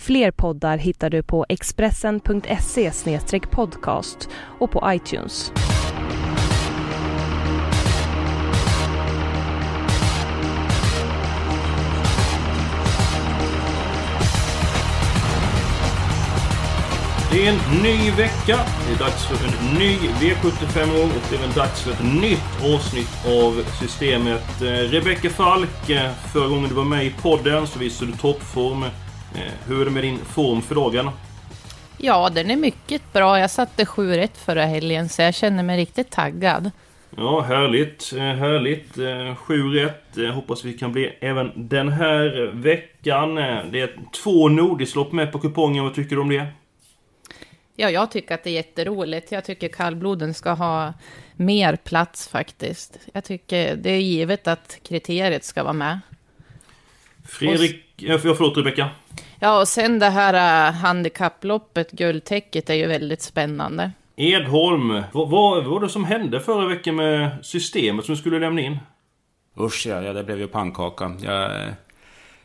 Fler poddar hittar du på expressen.se podcast och på iTunes. Det är en ny vecka. Det är dags för en ny V75 och det är väl dags för ett nytt avsnitt av Systemet. Eh, Rebecka Falk, eh, förra gången du var med i podden så visade du toppform. Eh, Hur är det med din form för dagen? Ja, den är mycket bra. Jag satte 7 rätt förra helgen, så jag känner mig riktigt taggad. Ja, härligt. eh, Härligt. Eh, Sju rätt. Eh, Hoppas vi kan bli även den här veckan. Eh, Det är två Nordislopp med på kupongen. Vad tycker du om det? Ja, jag tycker att det är jätteroligt. Jag tycker kallbloden ska ha mer plats faktiskt. Jag tycker det är givet att kriteriet ska vara med. Fredrik... Ja, förlåt Rebecka. Ja, och sen det här uh, handikapploppet, guldtäcket, är ju väldigt spännande. Edholm, vad, vad var det som hände förra veckan med systemet som du skulle lämna in? Usch ja, ja det blev ju pannkaka. Jag eh,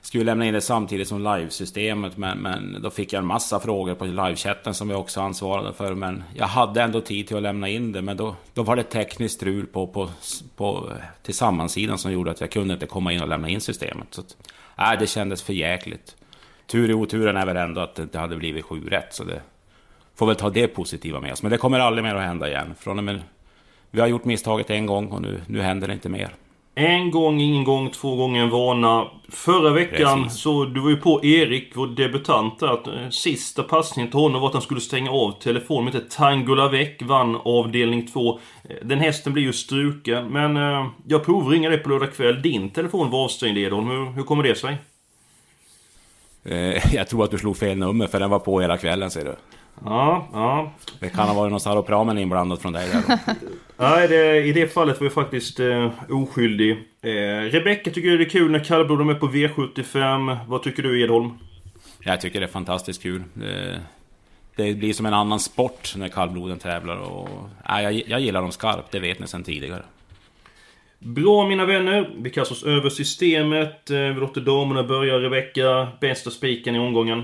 skulle lämna in det samtidigt som livesystemet men, men då fick jag en massa frågor på livechatten som jag också ansvarade för. Men jag hade ändå tid till att lämna in det men då, då var det tekniskt strul på, på, på tillsammansidan som gjorde att jag kunde inte komma in och lämna in systemet. Så att, nej, det kändes för jäkligt. Tur i oturen är väl ändå att det inte hade blivit sju rätt så det får väl ta det positiva med oss. Men det kommer aldrig mer att hända igen. Från och med, vi har gjort misstaget en gång och nu, nu händer det inte mer. En gång, ingen gång, två gånger en vana. Förra veckan Precis. så du var ju på Erik, vår debutant, där, att eh, sista passningen till honom var att han skulle stänga av telefonen. Inte Tango Lavec vann avdelning 2. Den hästen blir ju struken. Men eh, jag provringer dig på lördag kväll. Din telefon var avstängd Edholm. Hur, hur kommer det sig? Eh, jag tror att du slog fel nummer för den var på hela kvällen ser du. Ja, ja. Det kan ha varit någon saropramen inblandat från dig där. Nej, det, i det fallet var jag faktiskt eh, oskyldig. Eh, Rebecka tycker det är kul när kallbloden är med på V75. Vad tycker du Edholm? Jag tycker det är fantastiskt kul. Det, det blir som en annan sport när kallbloden tävlar och... Nej, jag, jag gillar dem skarpt, det vet ni sedan tidigare. Bra mina vänner, vi kastar oss över systemet. Eh, Vi låter damerna börja. Rebecka, bästa spiken i omgången.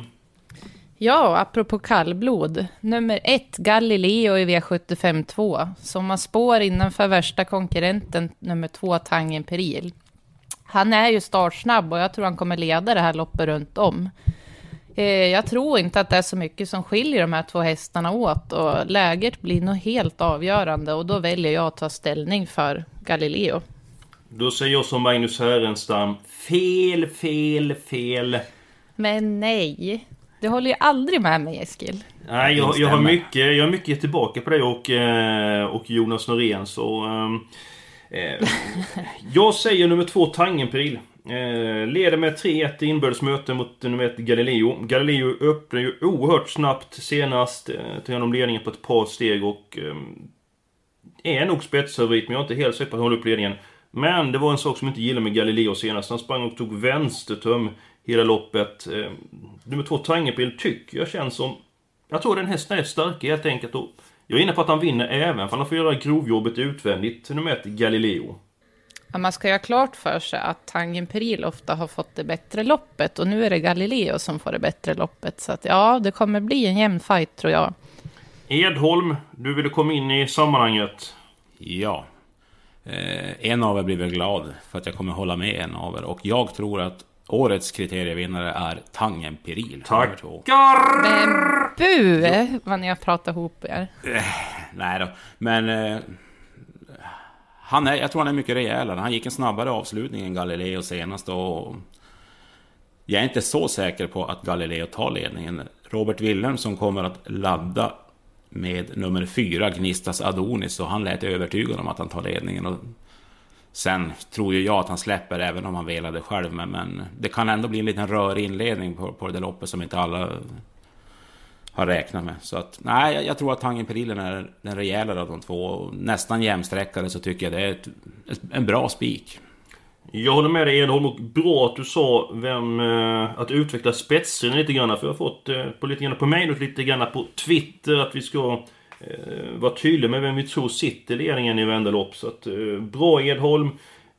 Ja, apropå kallblod. Nummer ett, Galileo i V75 2. Som har spår innanför värsta konkurrenten, nummer två, Tangen Peril. Han är ju startsnabb och jag tror han kommer leda det här loppet runt om. Eh, jag tror inte att det är så mycket som skiljer de här två hästarna åt och läget blir nog helt avgörande och då väljer jag att ta ställning för Galileo. Då säger jag som Magnus Härenstam. Fel, fel, fel. Men nej, du håller ju aldrig med mig Eskil. Nej, jag, jag, har mycket, jag har mycket tillbaka på dig och, eh, och Jonas Norén så... ehm, Eh, jag säger nummer två, Tangenpil. Eh, leder med 3-1 i inbördes möte mot nummer ett Galileo. Galileo öppnar ju oerhört snabbt senast. Eh, tog honom ledningen på ett par steg och... Eh, är nog spetsfavorit men jag är inte helt säker på att han håller upp ledningen. Men det var en sak som jag inte gillade med Galileo senast. Han sprang och tog vänstertum hela loppet. Eh, nummer två, Tangenpil, tycker jag känns som... Jag tror den hästen är stark helt enkelt. Och jag är inne på att han vinner även för han får göra grovjobbet utvändigt. Nummer ett, Galileo. Ja, man ska ju ha klart för sig att Tangen Peril ofta har fått det bättre loppet och nu är det Galileo som får det bättre loppet. Så att ja, det kommer bli en jämn fight tror jag. Edholm, du ville komma in i sammanhanget. Ja. Eh, en av er blir väl glad för att jag kommer hålla med en av er. Och jag tror att årets kriterievinnare är Tangen Piril. nummer två. Tackar! Men bu, vad ni har pratat ihop er. Nej då, men... Eh, han är, jag tror han är mycket rejälare. Han gick en snabbare avslutning än Galileo senast och... Jag är inte så säker på att Galileo tar ledningen. Robert Wilhelmsson kommer att ladda med nummer fyra, Gnistas Adonis, och han lät övertygad om att han tar ledningen. Och sen tror ju jag att han släpper även om han velade själv, men, men det kan ändå bli en liten rörig inledning på, på det där loppet som inte alla har räknat med. Så att, nej, jag, jag tror att Tangen Perillen är den rejälare av de två. Och nästan jämsträckare så tycker jag det är ett, ett, en bra spik. Jag håller med dig Edholm och bra att du sa vem, eh, att utveckla spetsen lite grann. För jag har fått eh, på lite grann på mejlet lite grann på Twitter att vi ska vara tydliga med vem vi tror sitter i ledningen i Vendalopp. Så att, eh, bra Edholm.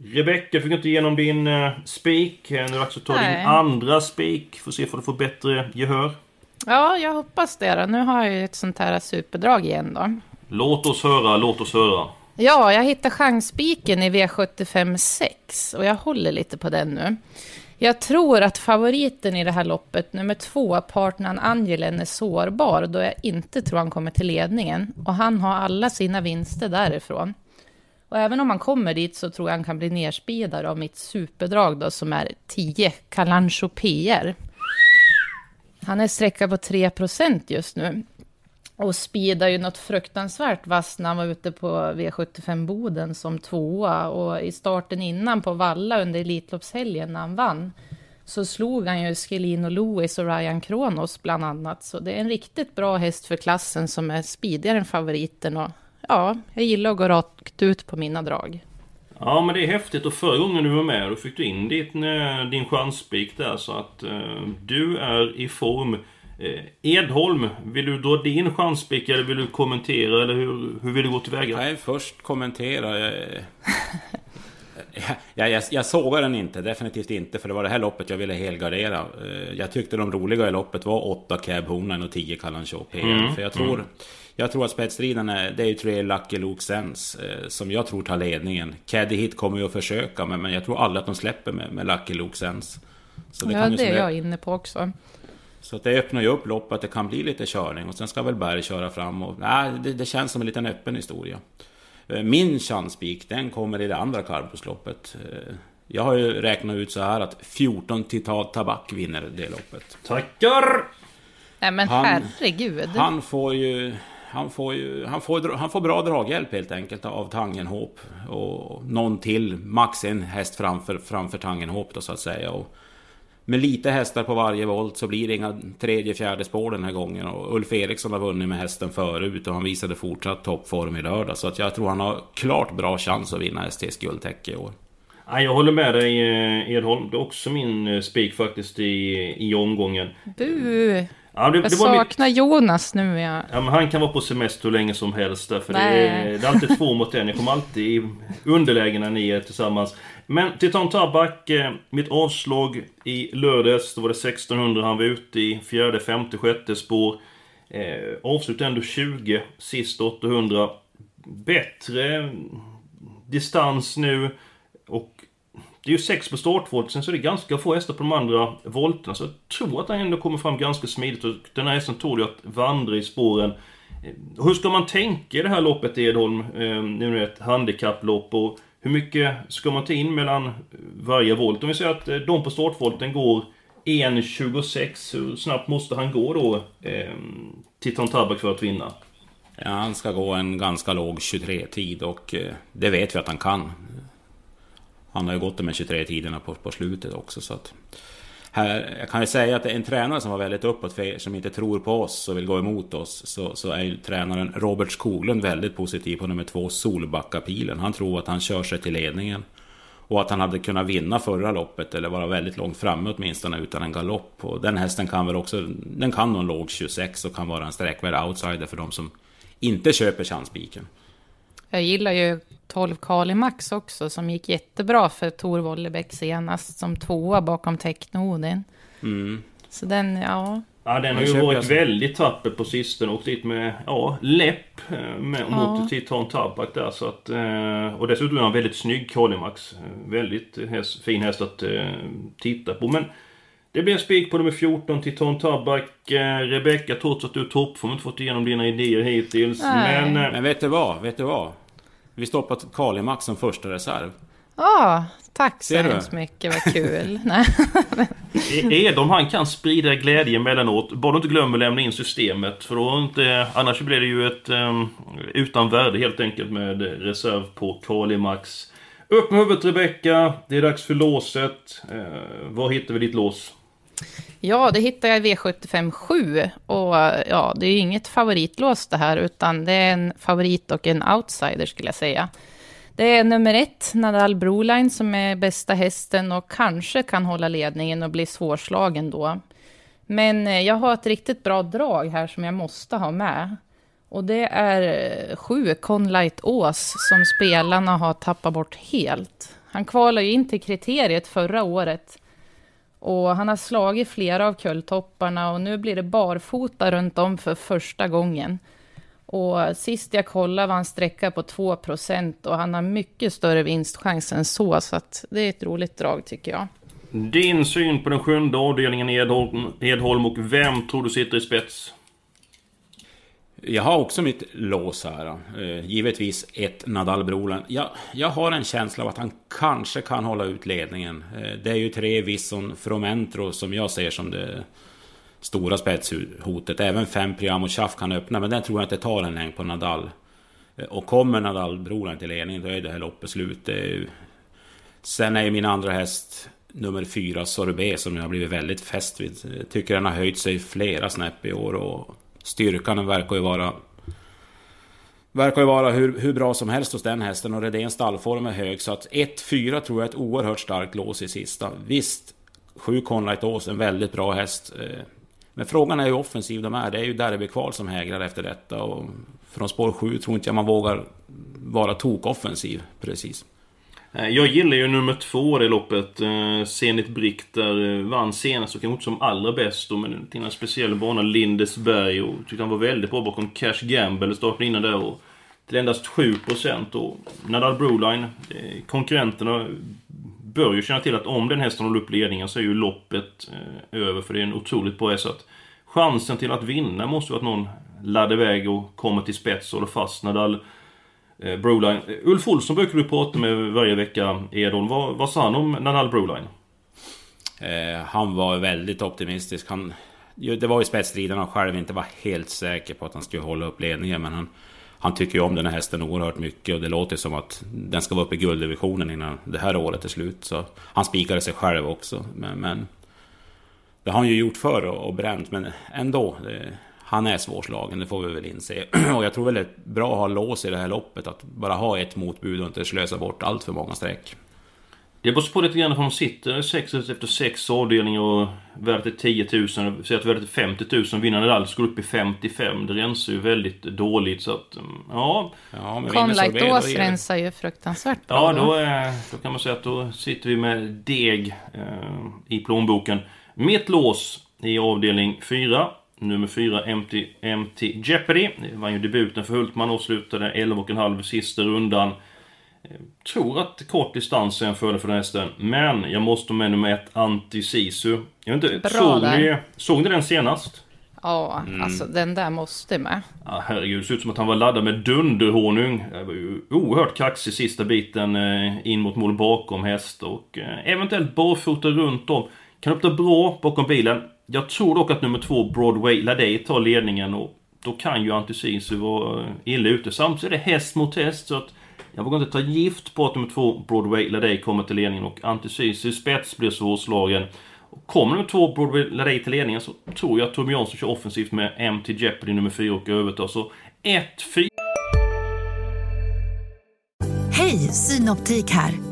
Rebecka fick inte igenom din eh, spik. Nu är det dags att ta Nej. din andra spik. Får se om du får bättre gehör. Ja, jag hoppas det då. Nu har jag ju ett sånt här superdrag igen då. Låt oss höra, låt oss höra. Ja, jag hittade chansspiken i V75 6 och jag håller lite på den nu. Jag tror att favoriten i det här loppet, nummer två, partnern Angelen, är sårbar då jag inte tror han kommer till ledningen. Och han har alla sina vinster därifrån. Och även om han kommer dit så tror jag han kan bli nerspidad av mitt superdrag då som är 10 Kalancho PR. Han är sträckad på 3% just nu. Och speedar ju något fruktansvärt vass när han var ute på V75 Boden som tvåa. Och i starten innan på Valla under Elitloppshelgen när han vann så slog han ju Skelino Lewis och Ryan Kronos bland annat. Så det är en riktigt bra häst för klassen som är speedigare än favoriten. Och ja, jag gillar att gå rakt ut på mina drag. Ja men det är häftigt och förra gången du var med då fick du in din, eh, din chansspik där så att eh, du är i form. Eh, Edholm, vill du dra din chansspik eller vill du kommentera eller hur, hur vill du gå tillväga? Nej, först kommentera. Jag, jag, jag, jag sågar den inte, definitivt inte. För det var det här loppet jag ville helgardera. Eh, Jag tyckte de roliga i loppet var 8 Cab Hornen och 10 Kalancho PR. Mm, För jag tror, jag tror att spetsstriden är, det är ju tre Lucky Luke Sense eh, som jag tror tar ledningen. Caddy Hit kommer ju att försöka, men, men jag tror aldrig att de släpper med, med Lucky Luke Sense. Så ja, kan ju det är jag inne på också. Så att det öppnar ju upp loppet, det kan bli lite körning och sen ska väl Berg köra fram och... Nej, det, det känns som en liten öppen historia. Eh, Min chanspik, den kommer i det andra karbusloppet. Eh, Jag har ju räknat ut så här att 14 Titan Tabak vinner det loppet. Tackar! Nej men Han- herregud. Han får ju... Han får ju... Han får, han får bra draghjälp helt enkelt av Tangenhop. Och någon till, max en häst framför, framför Tangenhop då så att säga. Och med lite hästar på varje volt så blir det inga tredje, fjärde spår den här gången. Och Ulf Eriksson har vunnit med hästen förut och han visade fortsatt toppform i lördag. Så att jag tror han har klart bra chans att vinna STs guldtäcke i år. Ja, jag håller med dig eh, Edholm. Det är också min eh, spik faktiskt i, i omgången. Bu! Ja, det, Jag det var mitt, saknar Jonas nu. Ja. Ja men han kan vara på semester hur länge som helst därför det är, det är alltid två mot en. Jag kommer alltid i underläge när ni är tillsammans. Men Titan Tabak, eh, mitt avslag i lördags, då var det 1600 han var ute i fjärde, femte, sjätte spår. Eh, avslut ändå 20, sist 800. Bättre distans nu. Och det är ju sex på startvolt, sen så är det ganska få hästar på de andra volterna. Så jag tror att han ändå kommer fram ganska smidigt. Och den här hästen tål ju att vandra i spåren. Eh, hur ska man tänka i det här loppet Edholm? Eh, Nu är det ett handikapplopp och hur mycket ska man ta in mellan varje volt? Om vi säger att eh, de på startvolten går 1.26, hur snabbt måste han gå då? Eh, Titan Tabak för att vinna? Ja, han ska gå en ganska låg 23-tid och eh, det vet vi att han kan. Han har ju gått de här 23-tiderna på, på slutet också så att... Här, jag kan ju säga att det är en tränare som var väldigt uppåt för er som inte tror på oss och vill gå emot oss. Så, så är ju tränaren Robert Skoglund väldigt positiv på nummer två Solbacka-pilen. Han tror att han kör sig till ledningen. Och att han hade kunnat vinna förra loppet eller vara väldigt långt framme åtminstone utan en galopp. Och den hästen kan väl också, den kan nog låg 26 och kan vara en sträckvärd outsider för de som inte köper chansbiken. Jag gillar ju 12 Kali Max också, som gick jättebra för Tor Wollebäck senast, som tvåa bakom Techno-Odin. Mm. Så den, ja. Ja, den har ju varit jag så. väldigt tapper på sistone och dit med, ja, läpp eh, med, Ja. mot Titan Tabak där så att... eh, Och dessutom är han väldigt snygg, Kalimax. Väldigt häst, fin häst att eh, titta på. Men det blir en spik på nummer 14, Titan Tabak. Rebecka, trots att du är toppform, inte fått igenom dina idéer hittills. Nej. Men... Men vet du vad? Vet du vad? Vi stoppat Kalimax som första reserv. Ja, tack så hemskt mycket, vad kul. Edom han kan sprida glädje emellanåt. Bara du inte glömmer lämna in systemet. För då inte, annars blir det ju ett um, utan värde helt enkelt med reserv på Kalimax. Upp med huvudet Rebecka. Det är dags för låset. Uh, var hittar vi ditt lås? Ja, det hittade jag i V75 7. Och ja, det är ju inget favoritlås det här, utan det är en favorit och en outsider skulle jag säga. Det är nummer ett, Nadal Broline, som är bästa hästen och kanske kan hålla ledningen och bli svårslagen då. Men eh, jag har ett riktigt bra drag här som jag måste ha med. Och det är eh, sju Conlight Ås som spelarna har tappat bort helt. Han kvalade ju in till kriteriet förra året. Och han har slagit flera av kulltopparna och nu blir det barfota runt om för första gången. Och sist jag kollade var han sträcka på 2% och han har mycket större vinstchans än så. Så att det är ett roligt drag tycker jag. Din syn på den sjunde avdelningen Edholm, Edholm och vem tror du sitter i spets? Jag har också mitt lås här. Eh, givetvis ett Nadal Brolin. Jag, jag har en känsla av att han kanske kan hålla ut ledningen. Eh, det är ju tre Visson Fromentro som jag ser som det stora spetshotet. Även fem Priamo Chaff kan öppna, men den tror jag inte tar en längd på Nadal. Eh, och kommer Nadal Brolin till ledningen, då är det här loppet slut. Sen är ju min andra häst nummer fyra Sorbet som jag har blivit väldigt fäst vid. Jag tycker den har höjt sig flera snäpp i år och styrkan verkar ju vara Verkar ju vara hur, hur bra som helst hos den hästen och Redéns stallform är hög så att 1-4 tror jag är ett oerhört starkt lås i sista. Visst, 7 Conlight Ås, en väldigt bra häst. Eh, men frågan är hur offensiv de är. Det är ju derbykval som hägrar efter detta och från spår 7 tror inte jag man vågar vara tokoffensiv precis. Eh, jag gillar ju nummer två i det loppet. Eh, Zenit Brick, där eh, vann senast och kanske inte som allra bäst då, men till en speciell bana, Lindesberg. Och tyckte han var väldigt bra bakom Cash Gamble starten innan där. Och till endast 7% och Nadal Broline, konkurrenterna bör ju känna till att om den hästen håller upp ledningen så är ju loppet över för det är en otroligt bra häst. Chansen till att vinna måste ju att någon laddar iväg och kommer till spets och håller fast Nadal Eh, Broline. Ulf Olsson brukar du prata med varje vecka, Edholm. Vad, vad sa han om Nanal Broline? Eh, han var väldigt optimistisk. Han, det var ju spetsstriden han själv inte var helt säker på att han skulle hålla upp ledningen. Men han, han tycker ju om den här hästen oerhört mycket och det låter som att den ska vara uppe i gulddivisionen innan det här året är slut. Så han spikade sig själv också. Men, men det har han ju gjort förr och, och bränt, men ändå. Det, han är svårslagen, det får vi väl inse. Och jag tror väl det är bra att ha lås i det här loppet, att bara ha ett motbud och inte slösa bort allt för många streck. Det beror på lite grann om de sitter sex efter sex avdelningar och värdet är 10 000. Säg att värdet är 50 000. Vinnaren allt ska upp i 55. Det rensar ju väldigt dåligt så att... Mm, ja. ja Conlight-Ås rensar ju fruktansvärt bra. Ja, då, är, då kan man säga att då sitter vi med deg eh, i plånboken. Mitt lås i avdelning 4 Nummer 4, Empty, Empty Jeopardy. Det var ju debuten för Hultman och slutade 11,5 sista rundan. Jag tror att kort distans är en fördel för den hästen. Men jag måste med nummer 1, Anti-Sisu. Jag vet inte, såg ni, såg ni den senast? Ja, mm. alltså den där måste med. Ja, herregud, det ser ut som att han var laddad med dunderhonung. Det var ju oerhört kaxig sista biten eh, in mot mål bakom häst och eh, eventuellt barfota runt om. Kan öppna bra bakom bilen. Jag tror dock att nummer två, Broadway Ladej, tar ledningen och då kan ju Anticisu vara eh, illa ute. Samtidigt är det häst mot häst så att jag vågar inte ta gift på att nummer två, Broadway Ladej, kommer till ledningen och Anticisu spets blir svårslagen. Kommer nummer två, Broadway Ladej till ledningen så tror jag att Tom Jansson kör offensivt med MT Jeopardy nummer fyra och övertar. Så 1-4. Hej, Synoptik här!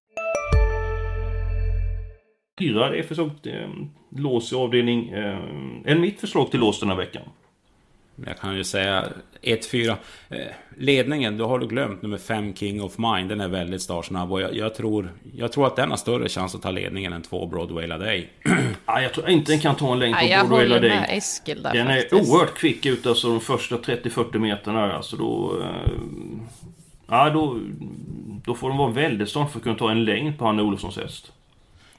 fyra. Det är till eh, lås i avdelning. Eh, en mitt förslag till lås den här veckan. Jag kan ju säga 1-4. Eh, ledningen, då har du glömt nummer 5 King of Mind. Den är väldigt startsnabb och jag, jag, tror, jag tror att den har större chans att ta ledningen än två Broadway Day. ah, jag tror inte den kan ta en längd på ja, Broadway Day. Med Eskil där den faktiskt. är oerhört kvick ut alltså de första 30-40 meterna. Alltså då... Eh, ja, då, då får de vara väldigt starka för att kunna ta en längd på Hanne Olofssons häst.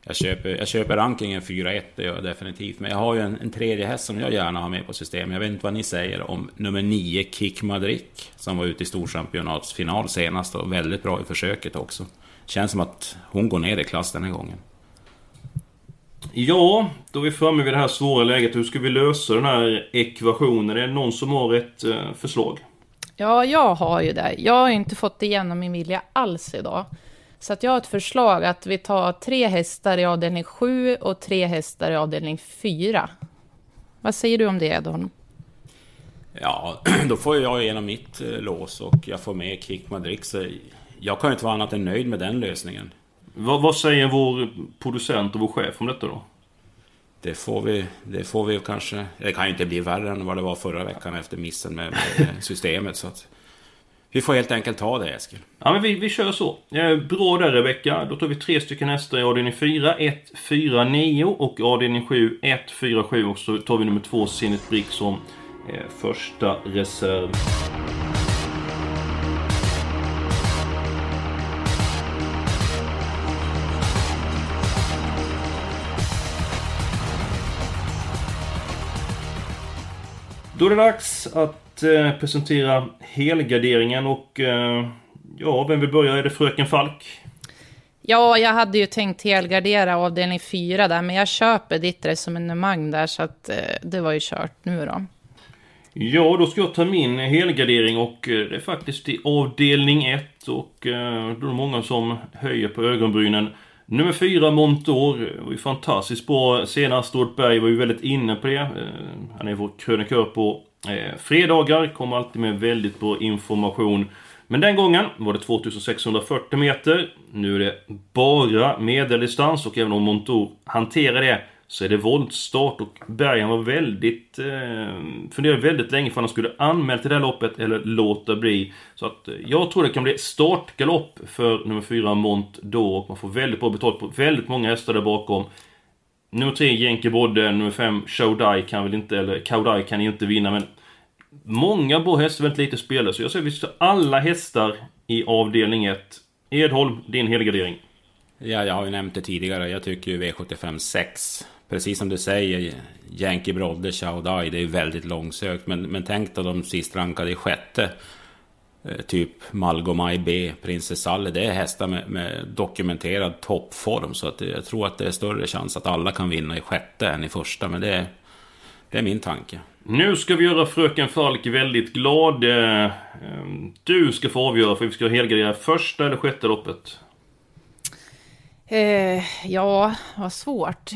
Jag köper, jag köper rankingen 4-1, det gör jag definitivt. Men jag har ju en, en tredje häst som jag gärna har med på systemet. Jag vet inte vad ni säger om nummer 9, Kick Madrik. Som var ute i storchampionatsfinal senast och väldigt bra i försöket också. Känns som att hon går ner i klass den här gången. Ja, då är vi framme vid det här svåra läget. Hur ska vi lösa den här ekvationen? Är det någon som har ett eh, förslag? Ja, jag har ju det. Jag har inte fått igenom min vilja alls idag. Så att jag har ett förslag att vi tar tre hästar i avdelning 7 och tre hästar i avdelning 4. Vad säger du om det, Edholm? Ja, då får jag igenom mitt eh, lås och jag får med Kick Madrid. Så jag kan ju inte vara annat än nöjd med den lösningen. Vad, vad säger vår producent och vår chef om detta då? Det får vi, det får vi kanske... Det kan ju inte bli värre än vad det var förra veckan efter missen med, med systemet. Så att vi får helt enkelt ta det Eskil. Ja men vi, vi kör så. Eh, bra där Rebecka. Då tar vi tre stycken hästar i avdelning 4, 1, 4, 9 och avdelning 7, 1, 4, 7 och så tar vi nummer 2, Zenit Brick som eh, första reserv. Då är det dags att eh, presentera helgarderingen och eh, ja, vem vill börja? Är det Fröken Falk? Ja, jag hade ju tänkt helgardera avdelning 4 där, men jag köper ditt resonemang där, så att eh, det var ju kört nu då. Ja, då ska jag ta min helgardering och eh, det är faktiskt i avdelning 1 och eh, då är det många som höjer på ögonbrynen. Nummer 4, Montor, var ju fantastiskt bra senast. Stort Berg var ju väldigt inne på det. Eh, han är vår krönikör på eh, fredagar, kommer alltid med väldigt bra information. Men den gången var det 2640 meter. Nu är det bara medeldistans och även om Montor hanterar det så är det voltstart och Bergen var väldigt... Eh, funderade väldigt länge för han skulle anmäla till det här loppet eller låta bli. Så att eh, jag tror det kan bli startgalopp för nummer 4 Mont då man får väldigt bra betalt på väldigt många hästar där bakom. Nummer 3 Jenke Bodde, nummer 5 Showdai kan väl inte, eller Kaudai kan inte vinna men Många bra hästar, väldigt lite spelare. Så jag säger att vi ska alla hästar i avdelning 1. Edholm, din helgardering. Ja, jag har ju nämnt det tidigare. Jag tycker ju V75 6 precis som du säger, Yankee Brodde, Chao Dai, det är väldigt långsökt. Men, men tänk då de sist rankade i sjätte. Eh, typ Malgomai B, Princess Sally. Det är hästar med, med, dokumenterad toppform. Så att jag tror att det är större chans att alla kan vinna i sjätte än i första. Men det är, det är min tanke. Nu ska vi göra Fröken Falk väldigt glad. Eh, eh, du ska få avgöra för vi ska helgardera första eller sjätte loppet. Eh, ja, vad svårt.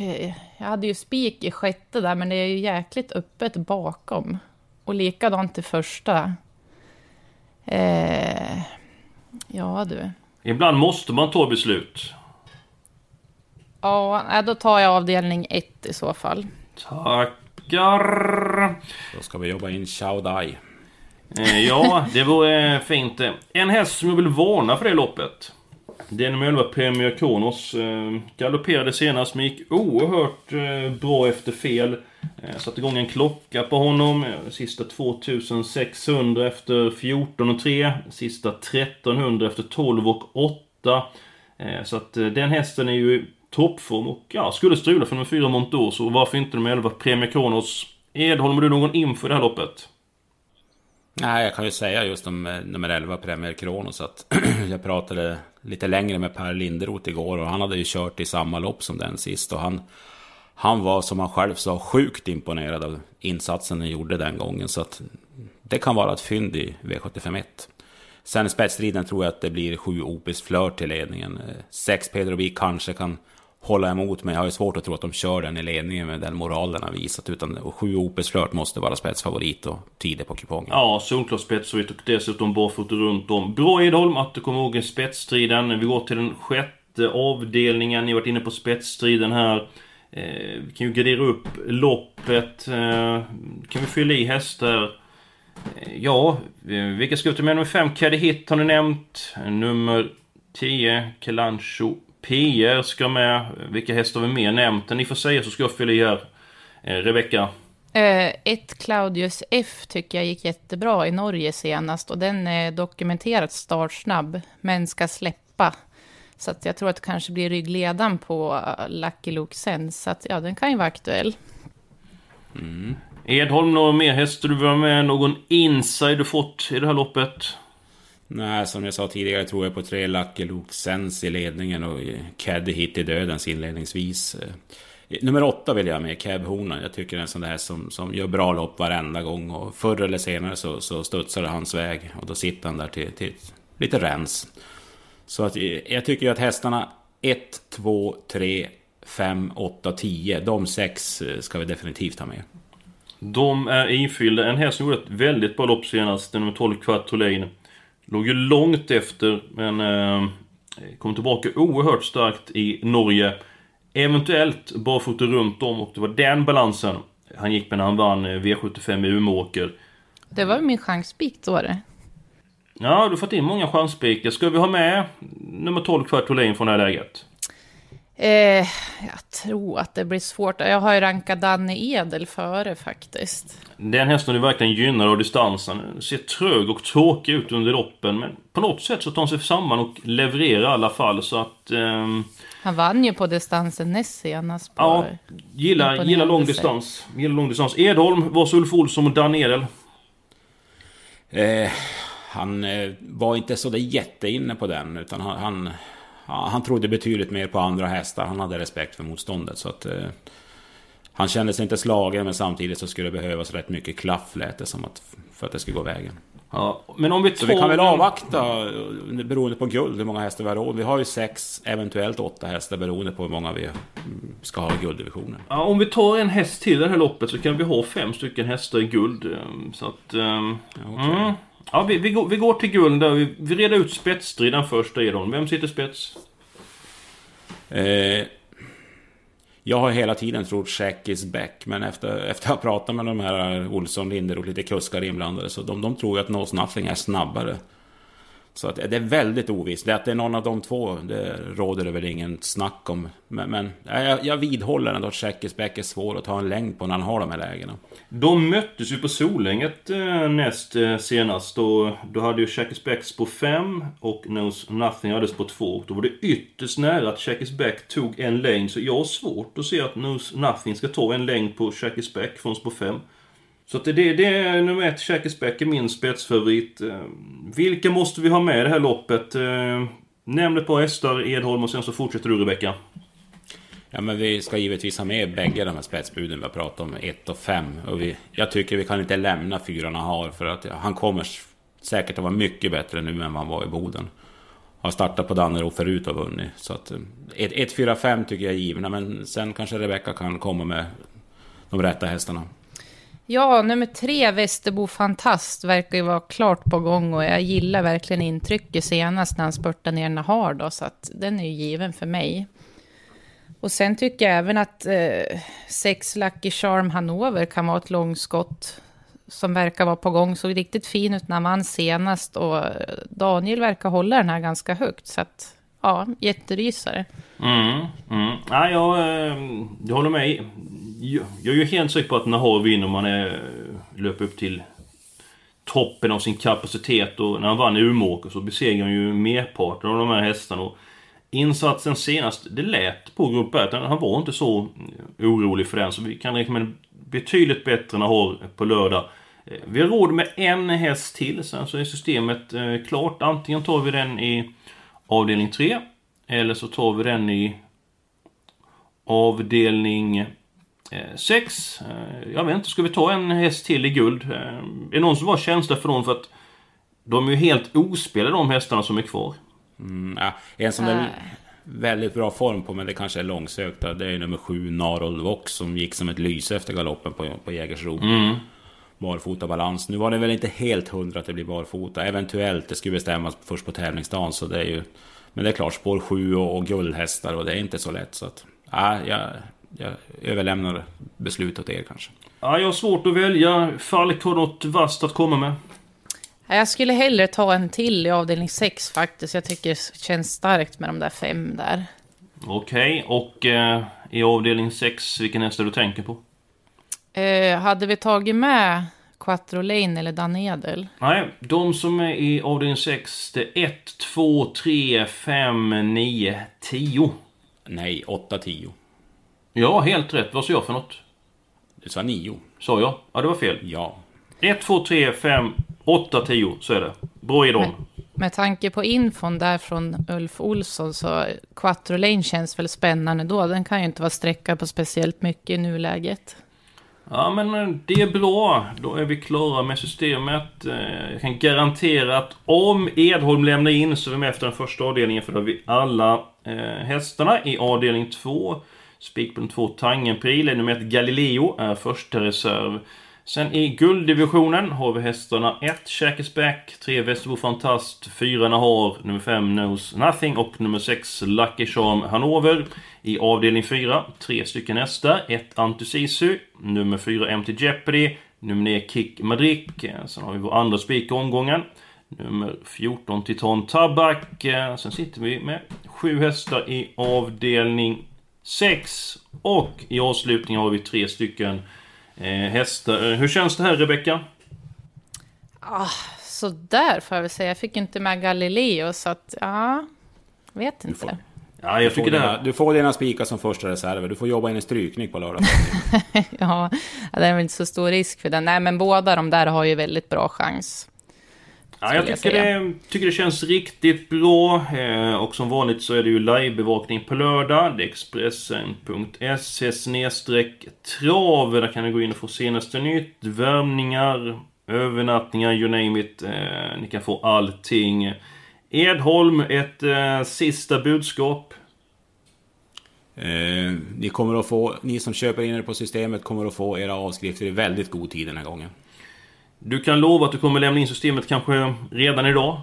Jag hade ju spik i sjätte där, men det är ju jäkligt öppet bakom. Och likadant i första. Eh, ja du. Ibland måste man ta beslut. Ja, då tar jag avdelning ett i så fall. Tackar! Då ska vi jobba in Chao Dai. Eh, ja, det vore fint. En häst som jag vill varna för det loppet. Den nummer 11 Premier Kronos. Eh, galopperade senast men gick oerhört eh, bra efter fel. Eh, satte igång en klocka på honom. Eh, sista 2600 efter 14 och 3. Sista 1300 efter 12 och 8. Eh, så att eh, den hästen är ju i toppform och ja, skulle strula för nummer 4 Montor. Så varför inte nummer 11 Premier Kronos? Edholm, har du någon info i det här loppet? Nej, jag kan ju säga just om eh, nummer 11 Premier Kronos att jag pratade lite längre med Per Linderoth igår och han hade ju kört i samma lopp som den sist och han han var som han själv sa sjukt imponerad av insatsen han gjorde den gången så att det kan vara ett fynd i V751. Sen i spetsstriden tror jag att det blir sju Opis Flör till ledningen. Eh, sex Pedro vi kanske kan hålla emot, men jag har ju svårt att tro att de kör den i ledningen med den moral den har visat. Utan och sju Opus Flirt måste vara spetsfavorit och tider på kupongen. Ja, solklar spetsfavorit och dessutom barfota runt om. Bra Edholm att du kommer ihåg spetsstriden. Vi går till den sjätte avdelningen. Ni har varit inne på spetsstriden här. Eh, vi kan ju gradera upp loppet. Eh, kan vi fylla i hästar? Eh, ja, eh, vilka ska vi ta med? Nummer 5, Caddy Hit har ni nämnt. Nummer 10, Kalancho PR ska med. Vilka hästar vi mer nämnt? Ni får säga så ska jag fylla i här. Eh, Rebecka? Eh, ett Claudius F tycker jag gick jättebra i Norge senast och den är dokumenterat startsnabb men ska släppa. Så att jag tror att det kanske blir ryggledan på eh, Lucky Luke Sense. Så att ja, den kan ju vara aktuell. Mm. Edholm, några mer hästar du vill med? Någon inside du fått i det här loppet? Nej, som jag sa tidigare tror jag på tre Lucky Luke Sense i ledningen och Caddy hit i dödens inledningsvis. Eh, nummer åtta vill jag ha med, Cab Hornan. Jag tycker det är en sån där som, som gör bra lopp varenda gång. Och förr eller senare så, så studsar det hans väg. Och då sitter han där till, till lite rens. Så att, eh, jag tycker att hästarna 1, 2, 3, 5, 8, 10. De sex eh, ska vi definitivt ha med. De är infyllda. En häst som gjorde ett väldigt bra lopp senast, nummer 12 Quattrolin. Låg ju långt efter, men eh, kom tillbaka oerhört starkt i Norge. Eventuellt barfota runt om och det var den balansen han gick med när han vann eh, V75 i Umeåker. Det var min chanspik då det. Ja, du har fått in många chanspikar. Ska vi ha med nummer 12 Kvartolin från det här läget? Eh, jag tror att det blir svårt. Jag har ju rankat Danne Edel före faktiskt. Den hästen är verkligen gynnad av distansen. Ser trög och tråkig ut under loppen. Men på något sätt så tar han sig samman och levererar i alla fall. Så att... Ehm... Han vann ju på distansen näst senast. På ja, gillar, gillar lång distans. Gillar lång distans. Edholm, Vars Ulf Olsson och Dan Edel? Eh, han eh, var inte så där jätteinne på den. Utan han, han, han trodde betydligt mer på andra hästar. Han hade respekt för motståndet. Så att, eh, han kände sig inte slagen men samtidigt så skulle det behövas rätt mycket klaff lät det som att, för att det skulle gå vägen. Ja, men om vi. Så vi kan väl avvakta beroende på guld hur många hästar vi har råd. Vi har ju sex, eventuellt åtta hästar beroende på hur många vi ska ha i gulddivisionen. Ja, om vi tar en häst till det här loppet så kan vi ha fem stycken hästar i guld. Ehm, så att... Um, ja, okay. mm ja vi, vi, går, vi går till guld där. Vi, vi reder ut spetsstriden först, Edon. Vem sitter spets? Eh, jag har hela tiden trott Shack is back, men efter, efter att ha pratat med de här Olsson, Linder och lite kuskar inblandade så de, de tror ju att Nose Nothing är snabbare. Så att det är väldigt ovisst. Det att det är någon av de två, det råder det väl ingen snack om. Men, men jag, jag vidhåller ändå att Tjeckisbäck är svår att ta en längd på när han har de här lägena. De möttes ju på Solänget eh, näst eh, senast. Då, då hade ju Tjeckisbäck spår 5 och Knows Nothing hade spår 2. Då var det ytterst nära att Tjeckisbäck tog en längd. Så jag har svårt att se att Knows Nothing ska ta en längd på Tjeckisbäck från spår 5. Så att det, det är nummer ett, Käkesbäck är min spetsfavorit. Eh, vilka måste vi ha med i det här loppet? Eh, nämn ett par hästar, Edholm, och sen så fortsätter du Rebecka. Ja, men vi ska givetvis ha med bägge de här spetsbuden vi har pratat om, 1 och 5. Och vi, jag tycker vi kan inte lämna fyran han har, för att han kommer säkert att vara mycket bättre nu än vad han var i Boden. Har startat på Dannero förut och vunnit. Så att 1, 4, 5 tycker jag är givna, men sen kanske Rebecka kan komma med de rätta hästarna. Ja, nummer tre, Västerbo Fantast, verkar ju vara klart på gång och jag gillar verkligen intrycket senast när han spurtade ner Nahar då, så att den är ju given för mig. Och sen tycker jag även att eh, sex Lucky Charm Hanover kan vara ett långskott som verkar vara på gång. Såg riktigt fin ut när han vann senast och eh, Daniel verkar hålla den här ganska högt. Så att, ja, jätterysare. Mm, mm. Ja, jag, ehm, jag håller med jag är ju helt säker på att Nahar vinner om han är, löper upp till toppen av sin kapacitet. Och när han vann i Umeåker så besegrade han ju merparten av de här hästarna. Och insatsen senast, det lät på Grupp Han var inte så orolig för den. Så vi kan räkna med betydligt bättre Nahar på lördag. Eh, vi har råd med en häst till. Sen så är systemet eh, klart. Antingen tar vi den i avdelning 3. Eller så tar vi den i avdelning Eh, sex. Eh, jag vet inte, ska vi ta en häst till i guld? Eh, är det någon som har känsla för dem? För att de är ju helt ospelade de hästarna som är kvar. Mm, ja, en som är väldigt bra form på, men det kanske är långsökt. Det är nummer sju, Narold Vox, som gick som ett lyse efter galoppen på, på Jägersro. Mm. Barfota balans. Nu var det väl inte helt hundra att det blir barfota. Eventuellt, det skulle bestämmas först på tävlingsdagen. Så det är ju... Men det är klart, spår sju och, och guldhästar och det är inte så lätt. Så att, ja, jag, jag överlämnar beslutet åt er kanske. Ja, jag har svårt att välja. Falk har något vasst att komma med. Jag skulle hellre ta en till i avdelning 6 faktiskt. Jag tycker det känns starkt med de där fem där. Okej, okay, och eh, i avdelning 6, vilken häst är du tänker på? Eh, hade vi tagit med Quattro Lane eller Danedel? Nej, de som är i avdelning 6, det är 1, 2, 3, 5, 9, 10. Nej, 8, 10. Ja, helt rätt. Vad sa jag för något? Du sa 9. Sa jag? Ja, det var fel. Ja. 1, 2, 3, 5, 8, 10. Så är det. Bra idol. Med tanke på infon där från Ulf Olsson så Quattro Lane känns väl spännande då. Den kan ju inte vara sträckad på speciellt mycket i nuläget. Ja, men det är bra. Då är vi klara med systemet. Eh, jag kan garantera att om Edholm lämnar in så är vi med efter den första avdelningen för då har vi alla eh, hästarna i avdelning 2. Spikbund 2 Tangenpril, nummer 1 Galileo är första reserv. Sen i gulddivisionen har vi hästarna 1 Shackesback, 3 Västerbo Fantast, 4 Nahar, nummer 5 Knows Nothing och nummer 6 Lucky Charm Hanover. I avdelning 4, tre stycken hästar. 1 Antisisu, nummer 4 MT Jeopardy, nummer 9 Kick Madrid. Sen har vi vår andra spik i omgången. Nummer 14 Titan Tabak. Sen sitter vi med sju hästar i avdelning 6. Och i avslutningen har vi tre stycken eh, hästar. Eh, Hur känns det här Rebecka? Ah, så där får jag väl säga. Jag fick inte med Galileo så att, ja... Vet inte. Ja, jag du, får det dina, här... du får dina spikar som första reserver. Du får jobba in en strykning på lördag. ja, det är väl inte så stor risk för den. Nej, men båda de där har ju väldigt bra chans. Ja, jag tycker säga. det, tycker det känns riktigt bra. Eh, och som vanligt så är det ju livebevakning på lördag. Det är Expressen.se trav. Där kan ni gå in och få senaste nytt, värmningar, övernattningar, you name it. Eh, ni kan få allting. Edholm, ett eh, sista budskap. Eh, ni, kommer att få, ni som köper in er på systemet kommer att få era avskrifter i väldigt god tid den här gången. Du kan lova att du kommer lämna in systemet kanske redan idag?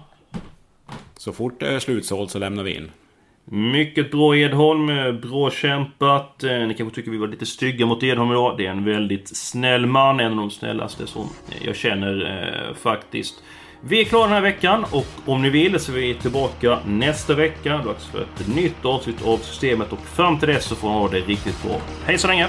Så fort det är slutsålt så lämnar vi in. Mycket bra Edholm, bra kämpat. Eh, Ni kanske tycker vi var lite stygga mot Edholm idag. Det är en väldigt snäll man, en av de snällaste som jag känner eh, faktiskt. Vi är klara den här veckan och om ni vill så är vi tillbaka nästa vecka. Dags för ett nytt avsnitt av Systemet och fram till dess så får ni ha det riktigt bra. Hej så länge!